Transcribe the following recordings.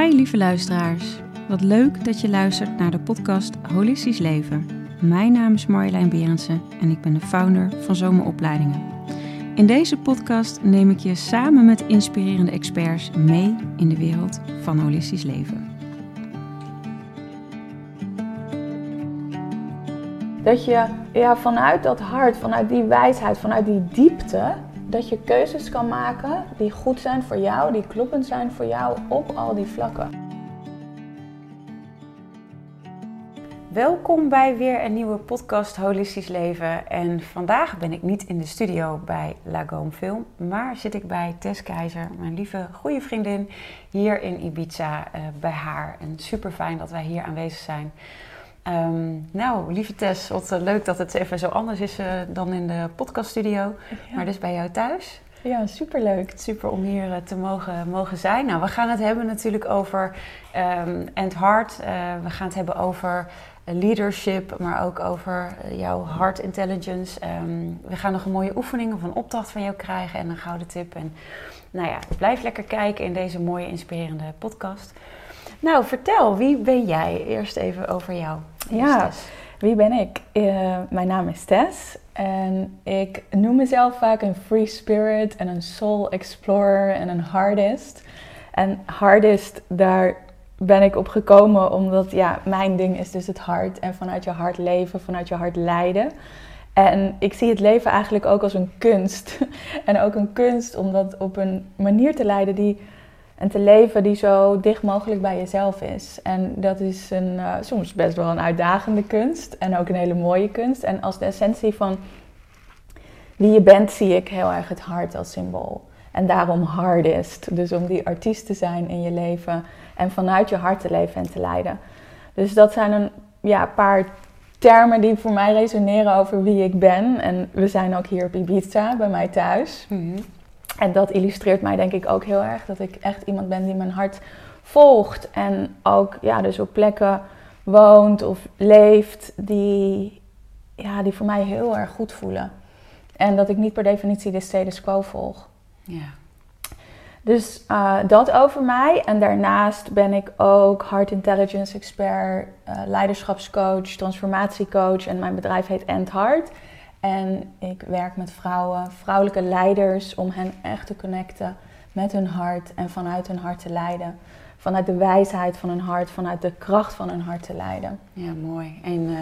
Hi lieve luisteraars. Wat leuk dat je luistert naar de podcast Holistisch Leven. Mijn naam is Marjolein Berendsen en ik ben de founder van Zomeropleidingen. In deze podcast neem ik je samen met inspirerende experts mee in de wereld van holistisch leven. Dat je ja, vanuit dat hart, vanuit die wijsheid, vanuit die diepte, dat je keuzes kan maken die goed zijn voor jou, die kloppend zijn voor jou op al die vlakken. Welkom bij weer een nieuwe podcast Holistisch Leven. En vandaag ben ik niet in de studio bij Lagome Film, maar zit ik bij Tess Keizer, mijn lieve goede vriendin, hier in Ibiza uh, bij haar. En super fijn dat wij hier aanwezig zijn. Um, nou, lieve Tess, wat uh, leuk dat het even zo anders is uh, dan in de podcaststudio. Ja. Maar dus bij jou thuis. Ja, superleuk. Super om hier uh, te mogen, mogen zijn. Nou, we gaan het hebben natuurlijk over um, End Heart. we gaan het hebben over leadership, maar ook over jouw heart intelligence. Um, we gaan nog een mooie oefening of een opdracht van jou krijgen en een gouden tip. En nou ja, blijf lekker kijken in deze mooie, inspirerende podcast. Nou, vertel, wie ben jij? Eerst even over jou. Ja, wie ben ik? Uh, mijn naam is Tess en ik noem mezelf vaak een free spirit en een soul explorer en een hardest. En hardest, daar ben ik op gekomen omdat ja, mijn ding is dus het hart en vanuit je hart leven, vanuit je hart leiden. En ik zie het leven eigenlijk ook als een kunst. en ook een kunst om dat op een manier te leiden die en te leven die zo dicht mogelijk bij jezelf is. En dat is een, uh, soms best wel een uitdagende kunst. En ook een hele mooie kunst. En als de essentie van wie je bent, zie ik heel erg het hart als symbool. En daarom hardest. Dus om die artiest te zijn in je leven. En vanuit je hart te leven en te leiden. Dus dat zijn een ja, paar termen die voor mij resoneren over wie ik ben. En we zijn ook hier op Ibiza, bij mij thuis. Mm en dat illustreert mij denk ik ook heel erg. Dat ik echt iemand ben die mijn hart volgt. En ook ja, dus op plekken woont of leeft die, ja, die voor mij heel erg goed voelen. En dat ik niet per definitie de status quo volg. Ja. Dus uh, dat over mij. En daarnaast ben ik ook Heart Intelligence Expert, uh, leiderschapscoach, transformatiecoach. En mijn bedrijf heet End Heart. En ik werk met vrouwen, vrouwelijke leiders, om hen echt te connecten met hun hart en vanuit hun hart te leiden. Vanuit de wijsheid van hun hart, vanuit de kracht van hun hart te leiden. Ja, mooi. En, uh,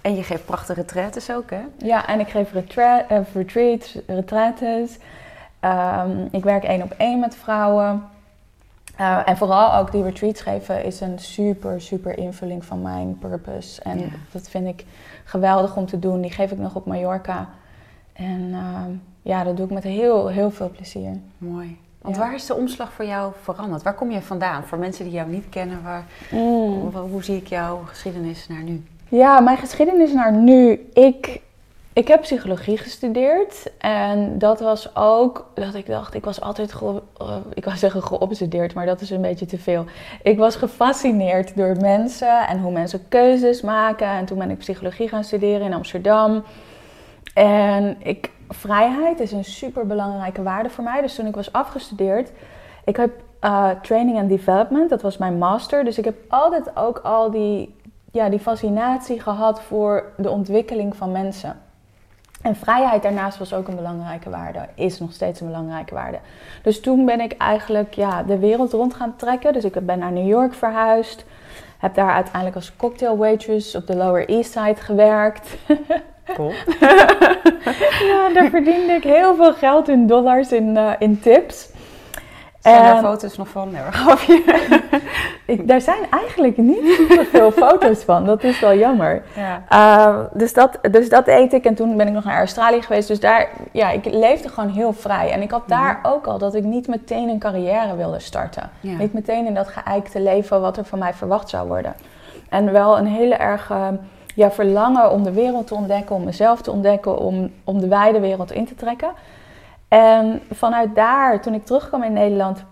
en je geeft prachtige retreats ook, hè? Ja, en ik geef retra uh, retreats, retreats. Um, ik werk één op één met vrouwen. Uh, en vooral ook die retreats geven is een super, super invulling van mijn purpose. En ja. dat vind ik geweldig om te doen. Die geef ik nog op Mallorca. En uh, ja, dat doe ik met heel, heel veel plezier. Mooi. Want ja. waar is de omslag voor jou veranderd? Waar kom je vandaan? Voor mensen die jou niet kennen, waar, mm. hoe, hoe zie ik jouw geschiedenis naar nu? Ja, mijn geschiedenis naar nu. Ik ik heb psychologie gestudeerd en dat was ook dat ik dacht, ik was altijd, ge, uh, ik wou zeggen geobsedeerd, maar dat is een beetje te veel. Ik was gefascineerd door mensen en hoe mensen keuzes maken. En toen ben ik psychologie gaan studeren in Amsterdam. En ik, vrijheid is een super belangrijke waarde voor mij. Dus toen ik was afgestudeerd, ik heb uh, training and development, dat was mijn master. Dus ik heb altijd ook al die, ja, die fascinatie gehad voor de ontwikkeling van mensen. En vrijheid daarnaast was ook een belangrijke waarde, is nog steeds een belangrijke waarde. Dus toen ben ik eigenlijk ja, de wereld rond gaan trekken. Dus ik ben naar New York verhuisd. Heb daar uiteindelijk als cocktail waitress op de Lower East Side gewerkt. Cool. ja, daar verdiende ik heel veel geld in dollars in, uh, in tips. Zijn er foto's nog van? Nee, ik, daar zijn eigenlijk niet veel foto's van. Dat is wel jammer. Ja. Uh, dus, dat, dus dat eet ik. En toen ben ik nog naar Australië geweest. Dus daar, ja, ik leefde gewoon heel vrij. En ik had daar ook al dat ik niet meteen een carrière wilde starten. Ja. Niet meteen in dat geëikte leven wat er van mij verwacht zou worden. En wel een hele erg uh, ja, verlangen om de wereld te ontdekken, om mezelf te ontdekken, om, om de wijde wereld in te trekken. En vanuit daar, toen ik terugkwam in Nederland,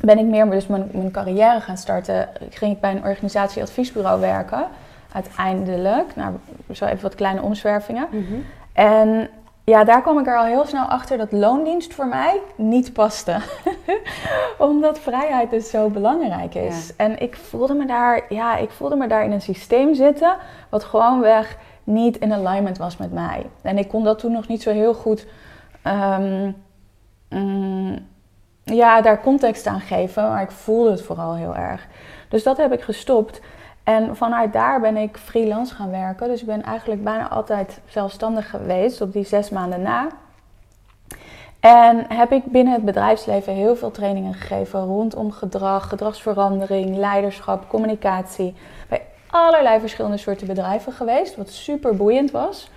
ben ik meer dus mijn, mijn carrière gaan starten. Ging ik bij een organisatie adviesbureau werken. Uiteindelijk, nou, zo even wat kleine omzwervingen. Mm -hmm. En ja, daar kwam ik er al heel snel achter dat loondienst voor mij niet paste. Omdat vrijheid dus zo belangrijk is. En ik voelde, me daar, ja, ik voelde me daar in een systeem zitten wat gewoonweg niet in alignment was met mij. En ik kon dat toen nog niet zo heel goed um, ja, daar context aan geven, maar ik voelde het vooral heel erg. Dus dat heb ik gestopt. En vanuit daar ben ik freelance gaan werken. Dus ik ben eigenlijk bijna altijd zelfstandig geweest op die zes maanden na. En heb ik binnen het bedrijfsleven heel veel trainingen gegeven rondom gedrag, gedragsverandering, leiderschap, communicatie. Bij allerlei verschillende soorten bedrijven geweest, wat super boeiend was.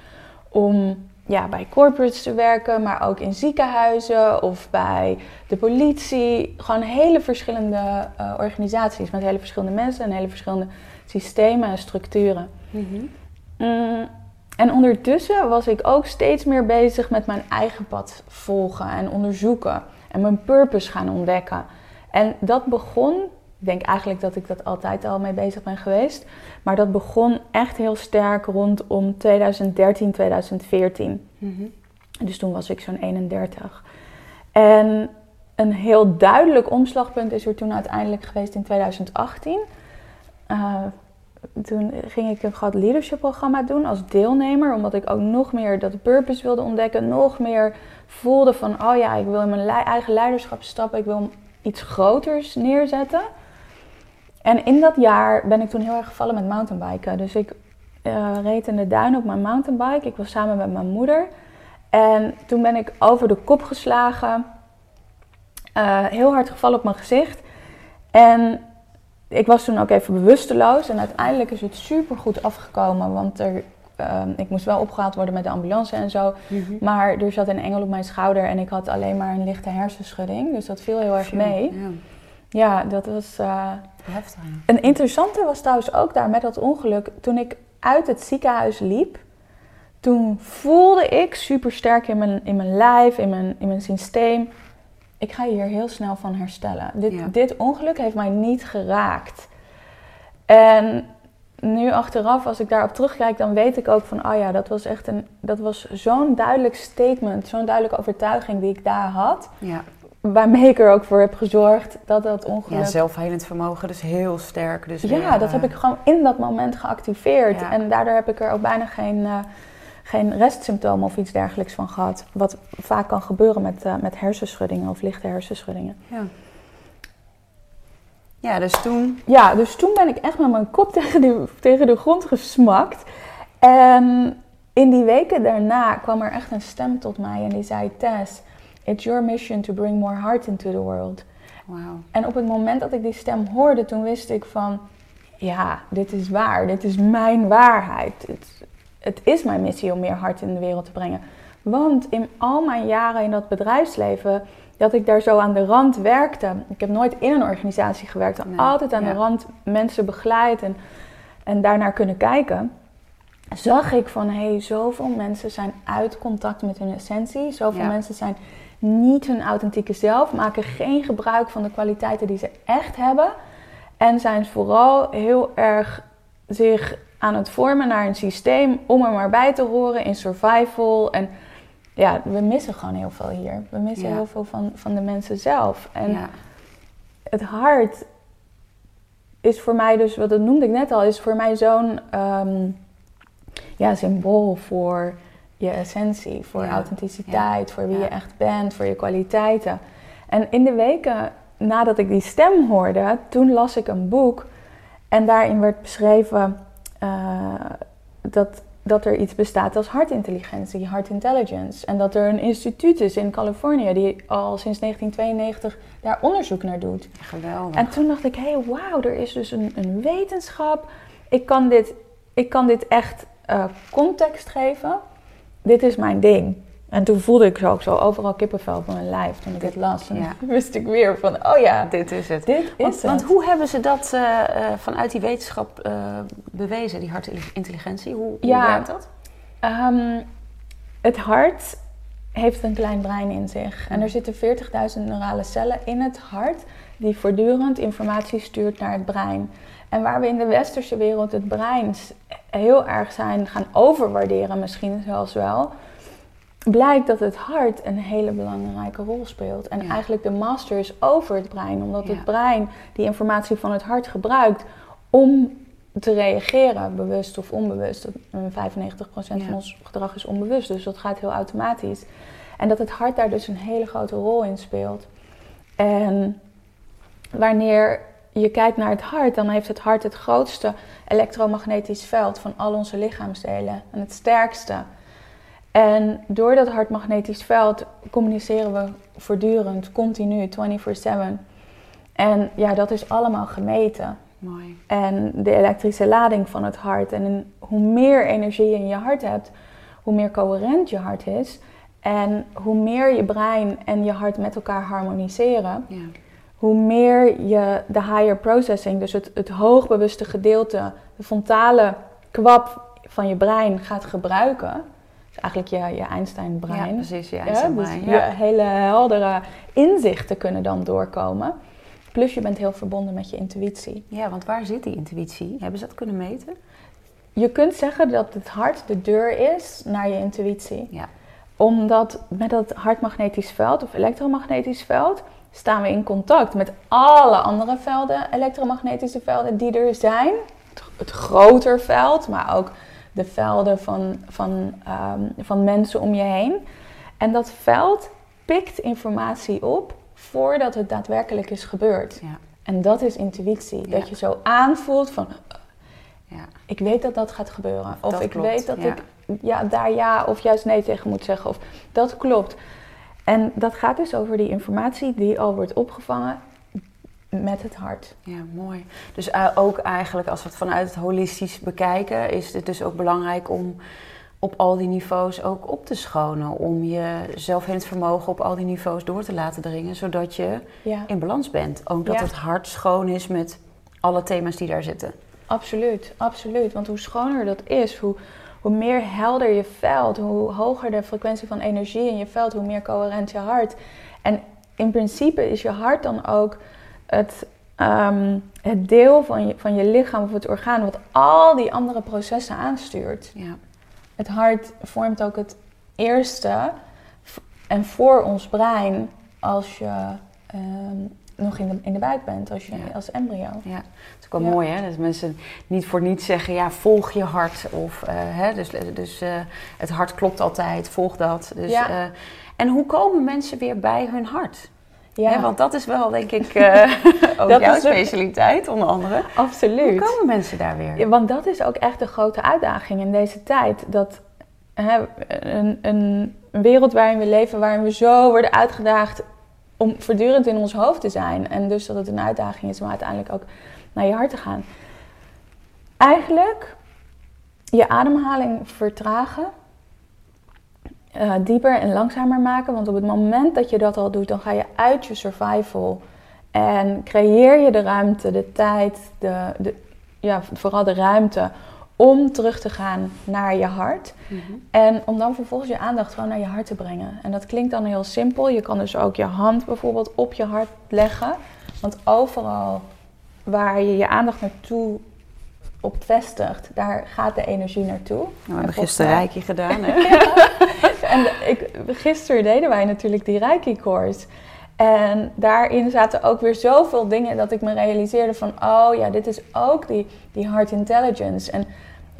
Om ja, bij corporates te werken, maar ook in ziekenhuizen of bij de politie. Gewoon hele verschillende uh, organisaties met hele verschillende mensen en hele verschillende systemen en structuren. Mhm. Mm, en ondertussen was ik ook steeds meer bezig met mijn eigen pad volgen en onderzoeken en mijn purpose gaan ontdekken. En dat begon, ik denk eigenlijk dat ik dat altijd al mee bezig ben geweest, maar dat begon echt heel sterk rondom 2013, 2014. Mhm. Dus toen was ik zo'n 31. En een heel duidelijk omslagpunt is er toen uiteindelijk geweest in 2018 toen ging ik een groot leadership programma doen als deelnemer. Omdat ik ook nog meer dat purpose wilde ontdekken. Nog meer voelde van, oh ja, ik wil in mijn eigen leiderschap stappen. Ik wil iets groters neerzetten. En in dat jaar ben ik toen heel erg gevallen met mountainbiken. Dus ik uh, reed in de duin op mijn mountainbike. Ik was samen met mijn moeder. En toen ben ik over de kop geslagen. Uh, heel hard gevallen op mijn gezicht. En ik was toen ook even bewusteloos en uiteindelijk is het super goed afgekomen, want er, ehm, ik moest wel opgehaald worden met de ambulance en zo. Mhm. Maar er zat een engel op mijn schouder en ik had alleen maar een lichte hersenschudding, dus dat viel heel erg mee. Ja, ja dat was. Uh, Heftig. Een interessante was trouwens ook daar met dat ongeluk, toen ik uit het ziekenhuis liep. Toen voelde ik super sterk in mijn, in mijn lijf, in mijn, in mijn systeem ik ga hier heel snel van herstellen. Dit, dit ongeluk heeft mij niet geraakt. En nu achteraf, als ik daarop terugkijk, dan weet ik ook van, oh ja, dat was echt een, dat was zo'n duidelijk statement, zo'n duidelijke overtuiging die ik daar had. Ja. Waarmee ik er ook voor heb gezorgd dat dat ongeluk... Ja, zelfhelend vermogen, dus heel sterk. Dus ja, dat heb ik gewoon in dat moment geactiveerd. En daardoor heb ik er ook bijna geen... Uh, geen restsymptomen of iets dergelijks van gehad. Wat vaak kan gebeuren met, uh, met hersenschuddingen of lichte hersenschuddingen. Ja. Ja, dus toen... Ja, dus toen ben ik echt met mijn kop tegen de, tegen de grond gesmakt. En in die weken daarna kwam er echt een stem tot mij en die zei... Tess, it's your mission to bring more heart into the world. Wow. En op het moment dat ik die stem hoorde, toen wist ik van... Ja, dit is waar. Dit is mijn waarheid het is mijn missie om meer hart in de wereld te brengen. Want in al mijn jaren in dat bedrijfsleven, dat ik daar zo aan de rand werkte. Ik heb nooit in een organisatie gewerkt, nee, altijd aan de rand mensen begeleid en, en daarnaar kunnen kijken. Zag ik van hé, hey, zoveel mensen zijn uit contact met hun essentie. Zoveel mensen zijn niet hun authentieke zelf, maken geen gebruik van de kwaliteiten die ze echt hebben. En zijn vooral heel erg zich aan het vormen naar een systeem om er maar bij te horen in survival. En ja, we missen gewoon heel veel hier. We missen heel veel van, van de mensen zelf. En ja. het hart is voor mij dus, wat dat noemde ik net al, is voor mij zo'n ehm, ja, symbool voor je essentie, voor authenticiteit, voor wie je echt bent, voor je kwaliteiten. En in de weken nadat ik die stem hoorde, toen las ik een boek en daarin werd beschreven uh, dat, dat er iets bestaat als hartintelligentie, heart intelligence. En dat er een instituut is in Californië die al sinds 1992 daar onderzoek naar doet. Geweldig. En toen dacht ik, hé, hey, wauw, er is dus een, een wetenschap. Ik kan dit, ik kan dit echt uh, context geven. Dit is mijn ding. En toen voelde ik ook zo overal kippenvel op mijn lijf toen ik het las. En ja. wist ik weer van, oh ja, dit is het. Dit is want, het. Want hoe hebben ze dat uh, vanuit die wetenschap uh, bewezen, die hartintelligentie? Hoe, hoe werkt dat? Um, het hart heeft een klein brein in zich. En er zitten 40.000 neurale cellen in het hart die voortdurend informatie stuurt naar het brein. En waar we in de westerse wereld het brein heel erg zijn gaan overwaarderen, misschien zelfs wel blijkt dat het hart een hele belangrijke rol speelt. En eigenlijk de master is over het brein, omdat het brein die informatie van het hart gebruikt om te reageren, bewust of onbewust. 95% van ons gedrag is onbewust, dus dat gaat heel automatisch. En dat het hart daar dus een hele grote rol in speelt. En wanneer je kijkt naar het hart, dan heeft het hart het grootste elektromagnetisch veld van al onze lichaamsdelen en het sterkste. En door dat hartmagnetisch veld communiceren we voortdurend, continu, 24/7. En ja, dat is allemaal gemeten. Mooi. En de elektrische lading van het hart. En hoe meer energie je in je hart hebt, hoe meer coherent je hart is. En hoe meer je brein en je hart met elkaar harmoniseren, ja. Hoe meer je de higher processing, dus het, het hoogbewuste gedeelte, de frontale kwap van je brein gaat gebruiken. Dus eigenlijk je, je Einstein-brein. Ja, precies, je Einstein-brein. Dus je hele heldere inzichten kunnen dan doorkomen. Plus je bent heel verbonden met je intuïtie. Ja, want waar zit die intuïtie? Hebben ze dat kunnen meten? Je kunt zeggen dat het hart de deur is naar je intuïtie. Ja. Omdat met dat hartmagnetisch veld of elektromagnetisch veld staan we in contact met alle andere velden, elektromagnetische velden die er zijn. Het groter veld, maar ook de velden van, van, um, van mensen om je heen. En dat veld pikt informatie op voordat het daadwerkelijk is gebeurd. Ja. En dat is intuïtie. Dat je zo aanvoelt van, ja. ik weet dat dat gaat gebeuren. Of, ik weet dat ik ja, daar ja of juist nee tegen moet zeggen. Of dat klopt. En dat gaat dus over die informatie die al wordt opgevangen met het hart. Ja, mooi. Dus uh, ook eigenlijk als we het vanuit het holistisch bekijken, is het dus ook belangrijk om op al die niveaus ook op te schonen. Om je zelfhelend vermogen op al die niveaus door te laten dringen, zodat je in balans bent. Ook dat het hart schoon is met alle thema's die daar zitten. Absoluut, absoluut. Want hoe schoner dat is, hoe, hoe meer helder je veld, hoe hoger de frequentie van energie in je veld, hoe meer coherent je hart. En in principe is je hart dan ook het, ehm, het deel van je, van je lichaam of het orgaan wat al die andere processen aanstuurt. Ja het hart vormt ook het eerste en voor ons brein als je ehm, nog in de, in de buik bent, als je als embryo. Ja, dat is ook wel mooi hè, dat mensen niet voor niets zeggen, ja, volg je hart. Of, uh, hè, dus dus uh, het hart klopt altijd, volg dat. Dus, ja. Uh, en hoe komen mensen weer bij hun hart? Ja. want dat is wel, denk ik, ook dat jouw specialiteit, onder andere. Absoluut. Hoe komen mensen daar weer? Want dat is ook echt de grote uitdaging in deze tijd. Dat hè, een, een, wereld waarin we leven, waarin we zo worden uitgedaagd om voortdurend in ons hoofd te zijn. En dus dat het een uitdaging is om uiteindelijk ook naar je hart te gaan. Eigenlijk je ademhaling vertragen uh, dieper en langzamer maken. Want op het moment dat je dat al doet, dan ga je uit je survival. En creëer je de ruimte, de tijd, de, de, ja, vooral de ruimte om terug te gaan naar je hart. Mhm. En om dan vervolgens je aandacht gewoon naar je hart te brengen. En dat klinkt dan heel simpel. Je kan dus ook je hand bijvoorbeeld op je hart leggen. Want overal waar je je aandacht naartoe op vestigt, daar gaat de energie naartoe. we hebben gisteren Reiki gedaan, hè? en ik, gisteren deden wij natuurlijk die Reiki-course. En daarin zaten ook weer zoveel dingen dat ik me realiseerde van... oh ja, dit is ook die, die heart intelligence. En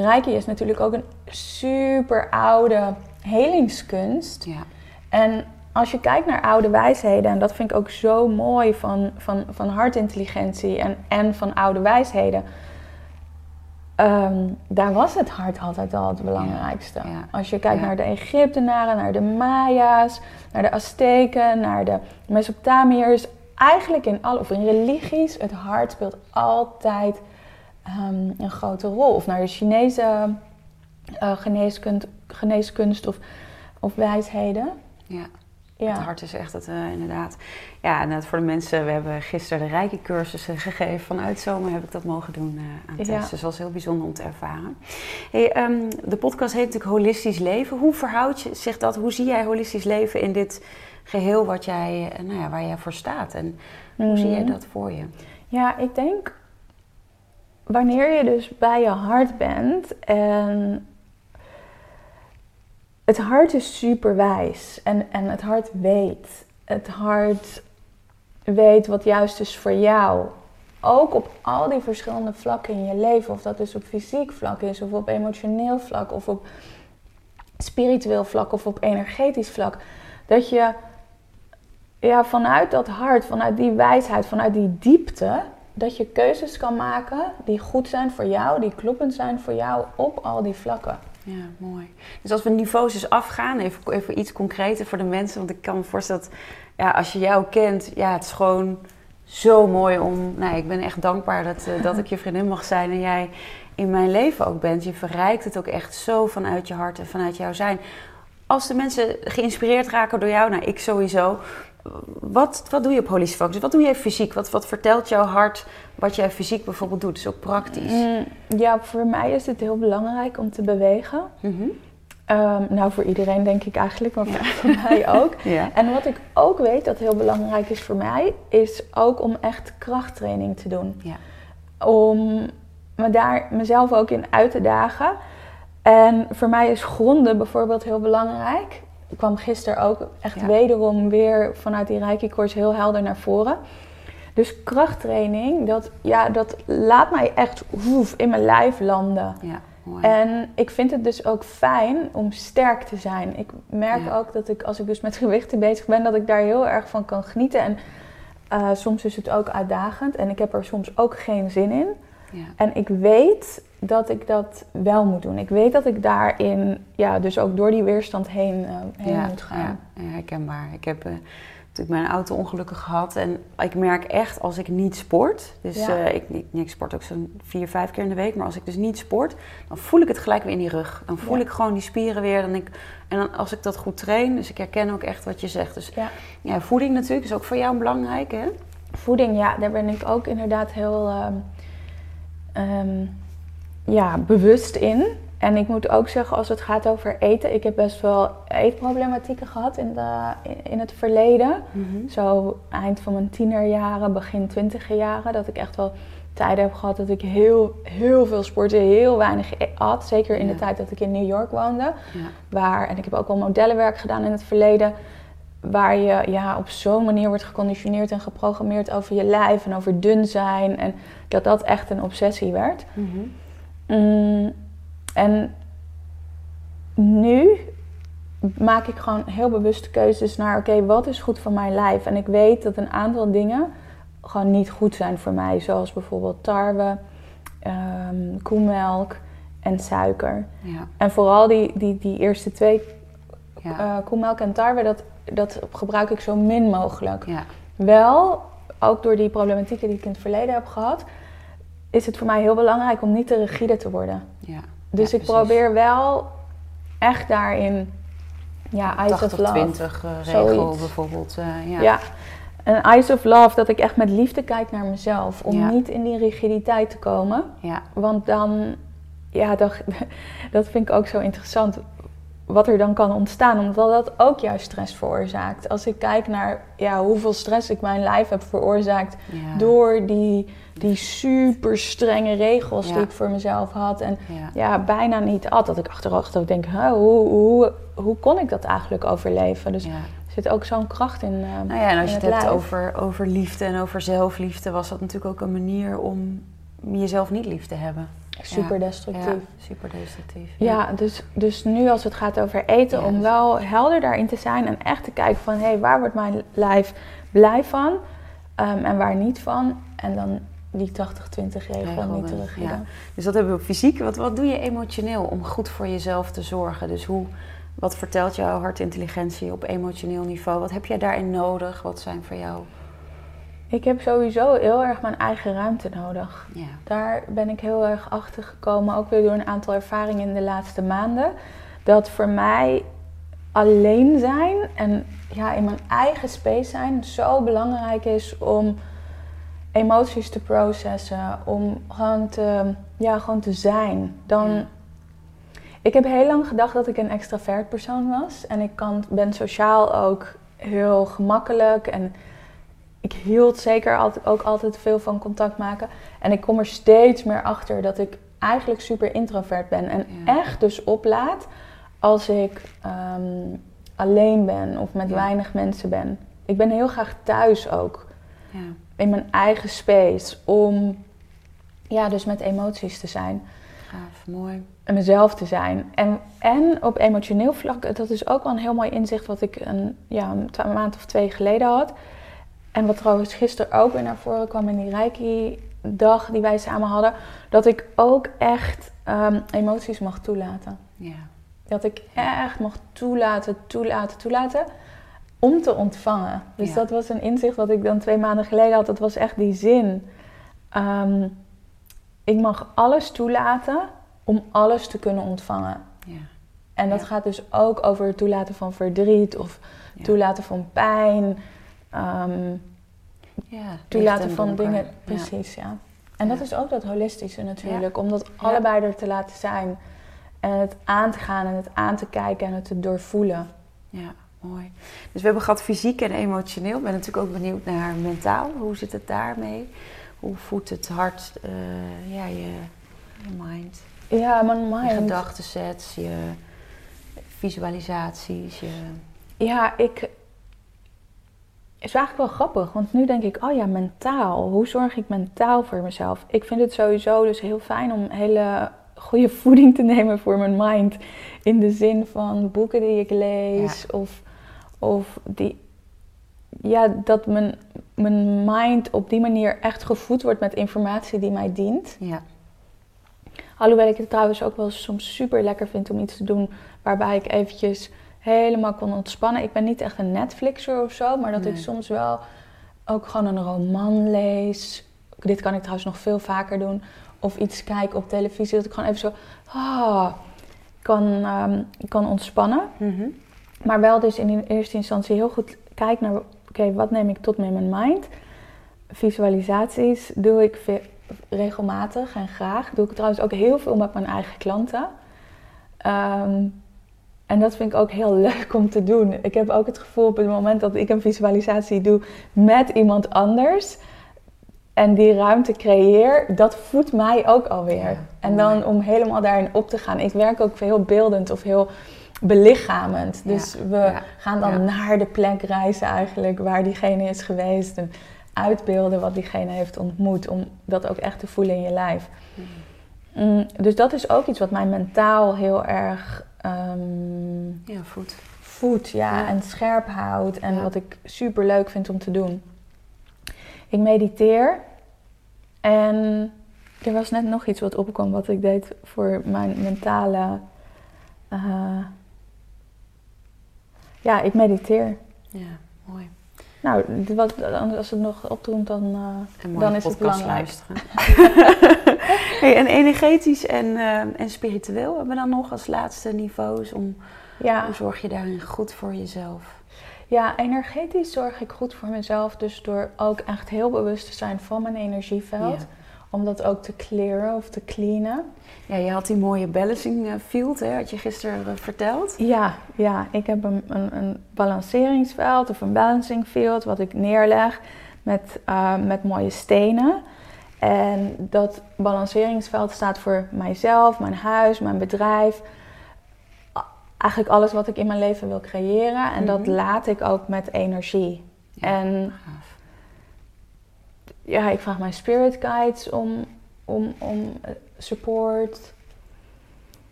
Reiki is natuurlijk ook een super oude helingskunst. Ja. En als je kijkt naar oude wijsheden... en dat vind ik ook zo mooi van, van, van hartintelligentie en, en van oude wijsheden... Um, daar was het hart altijd al het belangrijkste. Als je kijkt naar de Egyptenaren, naar de Maya's, naar de Azteken, naar de Mesopotamiërs, eigenlijk in alle, of in religies, het hart speelt altijd um, een grote rol. Of naar de Chinese uh, geneeskunst, geneeskunst of, of wijsheden. Ja. Ja. Het hart is echt het, uh, inderdaad. Ja, en voor de mensen, we hebben gisteren de rijke cursussen gegeven. Vanuit zomer heb ik dat mogen doen uh, aan. Ja. Dus dat was heel bijzonder om te ervaren. Hey, um, de podcast heet natuurlijk Holistisch Leven. Hoe verhoudt je zich dat? Hoe zie jij holistisch leven in dit geheel wat jij, nou ja, waar jij voor staat? En hoe mm. zie jij mhm. dat voor je? Ja, ik denk wanneer je dus bij je hart bent en het hart is super wijs en, en het hart weet. Het hart weet wat juist is voor jou. Ook op al die verschillende vlakken in je leven. Of dat dus op fysiek vlak is, of op emotioneel vlak, of op spiritueel vlak, of op energetisch vlak. Dat je ja, vanuit dat hart, vanuit die wijsheid, vanuit die diepte, dat je keuzes kan maken die goed zijn voor jou, die kloppend zijn voor jou op al die vlakken. Ja, mooi. Dus als we niveaus eens afgaan, even, even iets concreter voor de mensen. Want ik kan me voorstellen dat ja, als je jou kent, ja, het is gewoon zo mooi om. Nou, ik ben echt dankbaar dat, uh, dat ik je vriendin mag zijn en jij in mijn leven ook bent. Je verrijkt het ook echt zo vanuit je hart en vanuit jouw zijn. Als de mensen geïnspireerd raken door jou, nou, ik sowieso. Wat, wat doe je op Holistic Focus? Wat doe je fysiek? Wat, wat vertelt jouw hart wat jij fysiek bijvoorbeeld doet? Dus ook praktisch. Mm, ja, voor mij is het heel belangrijk om te bewegen. Mm Um, nou, voor iedereen denk ik eigenlijk, maar voor mij ook. Ja. En wat ik ook weet dat heel belangrijk is voor mij, is ook om echt krachttraining te doen. Ja. Om me daar mezelf ook in uit te dagen. En voor mij is gronden bijvoorbeeld heel belangrijk. Ik kwam gisteren ook echt wederom weer vanuit die Reiki-course heel helder naar voren. Dus krachttraining, dat, ja, dat laat mij echt in mijn lijf landen. Ja. En ik vind het dus ook fijn om sterk te zijn. Ik merk ook dat ik, als ik dus met gewichten bezig ben, dat ik daar heel erg van kan genieten. En uh, soms is het ook uitdagend en ik heb er soms ook geen zin in. Ja. En ik weet dat ik dat wel moet doen. Ik weet dat ik daarin, ja, dus ook door die weerstand heen, uh, heen moet gaan. Ja, herkenbaar. Ik heb. Uh, ik mijn auto ongelukkig gehad. En ik merk echt als ik niet sport. Dus uh, ik, ik, ik, sport ook zo'n vier, vijf keer in de week. Maar als ik dus niet sport, dan voel ik het gelijk weer in die rug. Dan voel ik gewoon die spieren weer. Dan ik, en dan, als ik dat goed train, dus ik herken ook echt wat je zegt. Dus ja, voeding natuurlijk is ook voor jou belangrijk, hè? Voeding, ja, daar ben ik ook inderdaad heel um, um, ja, bewust in. En ik moet ook zeggen, als het gaat over eten, ik heb best wel eetproblematieken gehad in, de, in het verleden. Mhm. Zo eind van mijn tienerjaren, begin twintiger jaren, dat ik echt wel tijden heb gehad dat ik heel, heel veel sportte, heel weinig at. Zeker in de tijd dat ik in New York woonde. Ja. Waar, en ik heb ook wel modellenwerk gedaan in het verleden. Waar je ja, op zo'n manier wordt geconditioneerd en geprogrammeerd over je lijf en over dun zijn. En dat dat echt een obsessie werd. Mm en nu maak ik gewoon heel bewuste keuzes naar: oké, wat is goed voor mijn lijf? En ik weet dat een aantal dingen gewoon niet goed zijn voor mij, zoals bijvoorbeeld tarwe, um, koemelk en suiker. Ja. En vooral die, die, die eerste twee, ja. uh, koemelk en tarwe, dat, dat gebruik ik zo min mogelijk. Ja. Wel, ook door die problematieken die ik in het verleden heb gehad, is het voor mij heel belangrijk om niet te rigide te worden. Ja. Dus ik probeer wel echt daarin, ja, Eyes of Love. 20 uh, regel bijvoorbeeld. Uh, ja. ja, een Eyes of Love, dat ik echt met liefde kijk naar mezelf. Om niet in die rigiditeit te komen. Ja. Want dan, ja, dat, dat vind ik ook zo interessant. Wat er dan kan ontstaan, omdat dat ook juist stress veroorzaakt. Als ik kijk naar ja, hoeveel stress ik mijn lijf heb veroorzaakt door die die super strenge regels die ik voor mezelf had. En ja, bijna niet at. Dat ik achteraf denk, hoe, hoe, hoe kon ik dat eigenlijk overleven? Dus er zit ook zo'n kracht in. Uh, nou ja, en als je het, hebt over, over liefde en over zelfliefde, was dat natuurlijk ook een manier om jezelf niet lief te hebben. Super destructief. super destructief. Ja, dus, dus nu als het gaat over eten, om wel helder daarin te zijn en echt te kijken van hé, hey, waar wordt mijn lijf blij van um, en waar niet van. En dan die 80-20 regel niet terug. Ja. Dus dat hebben we fysiek. Wat, wat doe je emotioneel om goed voor jezelf te zorgen? Dus hoe, wat vertelt jouw hartintelligentie op emotioneel niveau? Wat heb jij daarin nodig? Wat zijn voor jou? Ik heb sowieso heel erg mijn eigen ruimte nodig. Ja. Daar ben ik heel erg achter gekomen, ook weer door een aantal ervaringen in de laatste maanden. Dat voor mij alleen zijn en ja, in mijn eigen space zijn zo belangrijk is om emoties te processen, om gewoon te, ja, gewoon te zijn. Dan, Ik heb heel lang gedacht dat ik een extravert persoon was. En ik kan, ben sociaal ook heel gemakkelijk. En ik hield zeker altijd, ook altijd veel van contact maken. En ik kom er steeds meer achter dat ik eigenlijk super introvert ben. En echt dus oplaat als ik ehm, alleen ben of met Ja. weinig mensen ben. Ik ben heel graag thuis ook, Ja. In mijn eigen space, om ja, dus met emoties te zijn Gaaf, mooi. en mezelf te zijn. En, en op emotioneel vlak, dat is ook wel een heel mooi inzicht wat ik een, ja, een maand of twee geleden had. En wat trouwens gisteren ook weer naar voren kwam in die Reiki-dag die wij samen hadden. Dat ik ook echt ehm, emoties mag toelaten. Ja. Dat ik echt mag toelaten, toelaten, toelaten. Om te ontvangen. Dus Ja. dat was een inzicht wat ik dan twee maanden geleden had. Dat was echt die zin. Ehm, ik mag alles toelaten om alles te kunnen ontvangen. Ja. En dat Ja. gaat dus ook over het toelaten van verdriet of toelaten van pijn. Ja, licht toelaten en van donker. dingen. Precies, ja. En dat is ook dat holistische natuurlijk. Om dat allebei er te laten zijn. En het aan te gaan en het aan te kijken en het te doorvoelen. Ja, mooi. Dus we hebben gehad fysiek en emotioneel. Ik ben natuurlijk ook benieuwd naar mentaal. Hoe zit het daarmee? Hoe voedt het hart, eh, ja, je, je mind, Ja, mijn je mind. gedachtensets, je visualisaties, je... Ja, ik. Het is eigenlijk wel grappig, want nu denk ik, oh ja, mentaal. Hoe zorg ik mentaal voor mezelf? Ik vind het sowieso dus heel fijn om hele goede voeding te nemen voor mijn mind. In de zin van boeken die ik lees of, of die. Ja, dat mijn, mijn mind op die manier echt gevoed wordt met informatie die mij dient. Ja, Alhoewel ik het trouwens ook wel soms super lekker vind om iets te doen waarbij ik eventjes helemaal kon ontspannen. Ik ben niet echt een Netflixer of zo, maar dat ik soms wel ook gewoon een roman lees. Dit kan ik trouwens nog veel vaker doen. Of iets kijken op televisie, dat ik gewoon even zo ah, kan, ehm, kan ontspannen. Mhm. Maar wel dus in eerste instantie heel goed kijken naar, oké, wat neem ik tot me in mijn mind? Visualisaties doe ik regelmatig en graag. Doe ik trouwens ook heel veel met mijn eigen klanten. Ehm, en dat vind ik ook heel leuk om te doen. Ik heb ook het gevoel op het moment dat ik een visualisatie doe met iemand anders en die ruimte creëer, dat voedt mij ook alweer. Ja, en dan om helemaal daarin op te gaan. Ik werk ook heel beeldend of heel belichamend. Ja, Dus we ja, gaan dan ja. naar de plek reizen eigenlijk waar diegene is geweest. En uitbeelden wat diegene heeft ontmoet. Om dat ook echt te voelen in je lijf. Mm, dus dat is ook iets wat mij mentaal heel erg ehm ja, voet. voedt ja, en scherp houdt. En wat ik super leuk vind om te doen. Ik mediteer. En er was net nog iets wat opkwam wat ik deed voor mijn mentale... eh, ja, ik mediteer. Ja, mooi. Nou, was, als het nog opdoemt, dan, eh, dan is het belangrijk. luisteren. hey, en energetisch en, eh, en spiritueel hebben we dan nog als laatste niveaus. Om, Ja, Hoe zorg je daarin goed voor jezelf? ja, energetisch zorg ik goed voor mezelf. Dus door ook echt heel bewust te zijn van mijn energieveld. Ja. Om dat ook te clearen of te cleanen. Ja, je had die mooie balancing eh, field, hè, had je gisteren eh, verteld. Ja, ja ik heb een, een, een balanceringsveld of een balancing field wat ik neerleg met, eh, met mooie stenen. En dat balanceringsveld staat voor mijzelf, mijn huis, mijn bedrijf. Eigenlijk alles wat ik in mijn leven wil creëren. En dat Mhm. laat ik ook met energie. Ja, En Gaaf. Ja, ik vraag mijn spirit guides om, om, om eh, support.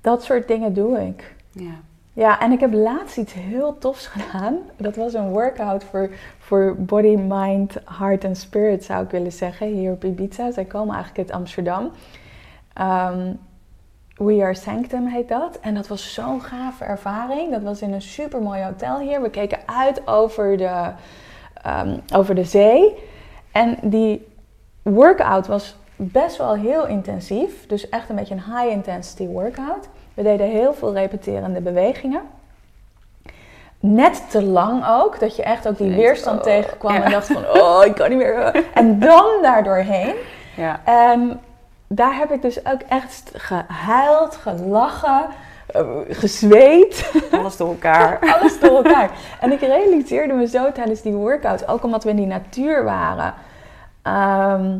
Dat soort dingen doe ik. Ja. Ja, en ik heb laatst iets heel tofs gedaan. Dat was een workout voor, voor body, mind, heart en spirit, zou ik willen zeggen, hier op Ibiza. Zij komen eigenlijk uit Amsterdam. Ehm, We Are Sanctum heet dat. En dat was zo'n gave ervaring. Dat was in een super mooi hotel hier. We keken uit over de, ehm, over de zee. En die workout was best wel heel intensief. Dus echt een beetje een high intensity workout. We deden heel veel repeterende bewegingen. Net te lang ook, dat je echt ook die weerstand oh, tegenkwam ja. en dacht van, oh, ik kan niet meer. En dan daardoorheen. Ja. En daar heb ik dus ook echt gehuild, gelachen, eh, gezweet. Alles door elkaar. Alles door elkaar. En ik realiseerde me zo tijdens die workout, ook omdat we in die natuur waren. ehm,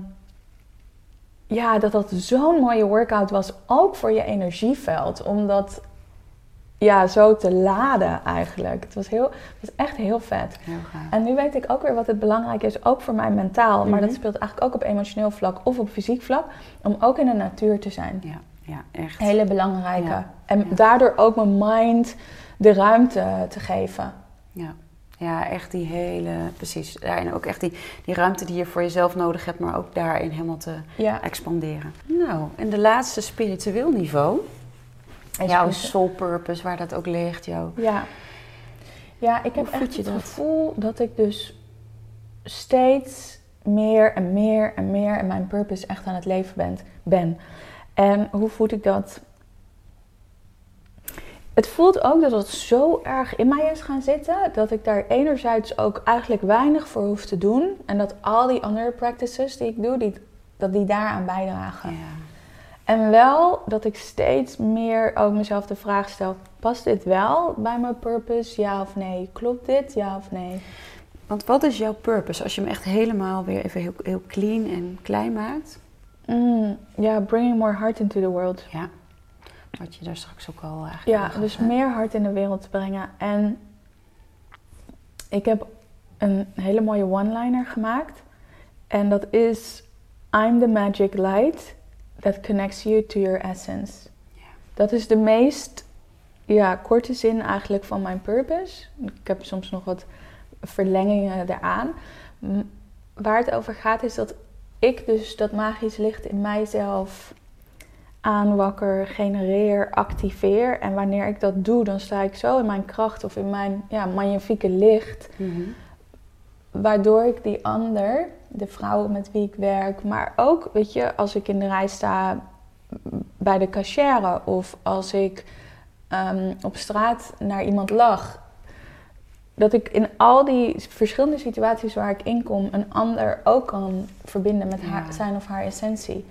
ja, dat dat zo'n mooie workout was, ook voor je energieveld. Omdat ja, zo te laden eigenlijk. Het was, heel, het was echt heel vet. Heel. En nu weet ik ook weer wat het belangrijk is, ook voor mij mentaal. Maar dat Mhm. speelt eigenlijk ook op emotioneel vlak of op fysiek vlak. Om ook in de natuur te zijn. Ja, ja, echt. Hele belangrijke. Ja, En ja. daardoor ook mijn mind de ruimte te geven. Ja. ja, echt die hele, precies. Daarin ook echt die, die ruimte die je voor jezelf nodig hebt, maar ook daarin helemaal te Ja. expanderen. Nou, en de laatste spiritueel niveau. Is jouw soul purpose, waar dat ook ligt. Jouw... Ja. Ja, ik heb Hoe echt het dat? gevoel dat ik dus steeds meer en meer en meer in mijn purpose echt aan het leven ben. ben. En hoe voel ik dat? Het voelt ook dat het zo erg in mij is gaan zitten, dat ik daar enerzijds ook eigenlijk weinig voor hoef te doen. En dat al die andere practices die ik doe, die, dat die daaraan bijdragen. Ja. En wel dat ik steeds meer ook mezelf de vraag stel: past dit wel bij mijn purpose? Ja of nee? Klopt dit? Ja of nee? Want wat is jouw purpose als je hem echt helemaal weer even heel, heel clean en klein maakt? Mm, ja, bringing more heart into the world. Ja, wat je daar straks ook al eigenlijk Ja, dus hè? meer hart in de wereld te brengen. En ik heb een hele mooie one-liner gemaakt. En dat is: I'm the magic light that connects you to your essence. Dat is de meest ja, korte zin eigenlijk van mijn purpose. Ik heb soms nog wat verlengingen eraan. Waar het over gaat is dat ik dus dat magisch licht in mijzelf aanwakker, genereer, activeer. En wanneer ik dat doe, dan sta ik zo in mijn kracht of in mijn ja, magnifieke licht. Mhm. Waardoor ik die ander, de vrouw met wie ik werk, maar ook, weet je, als ik in de rij sta bij de cashier of als ik ehm, op straat naar iemand lach. Dat ik in al die verschillende situaties waar ik in kom, een ander ook kan verbinden met haar, zijn of haar essentie.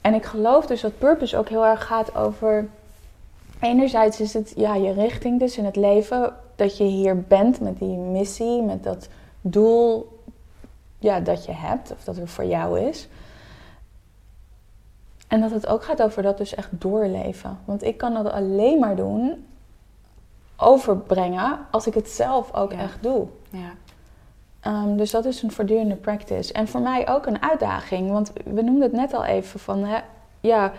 En ik geloof dus dat purpose ook heel erg gaat over. Enerzijds is het ja, je richting dus in het leven. Dat je hier bent met die missie, met dat doel ja, dat je hebt, of dat er voor jou is. En dat het ook gaat over dat dus echt doorleven. Want ik kan dat alleen maar doen, overbrengen, als ik het zelf ook Ja. echt doe. Ja. Ehm, dus dat is een voortdurende practice. En voor mij ook een uitdaging. Want we noemden het net al even van... Hè, ja,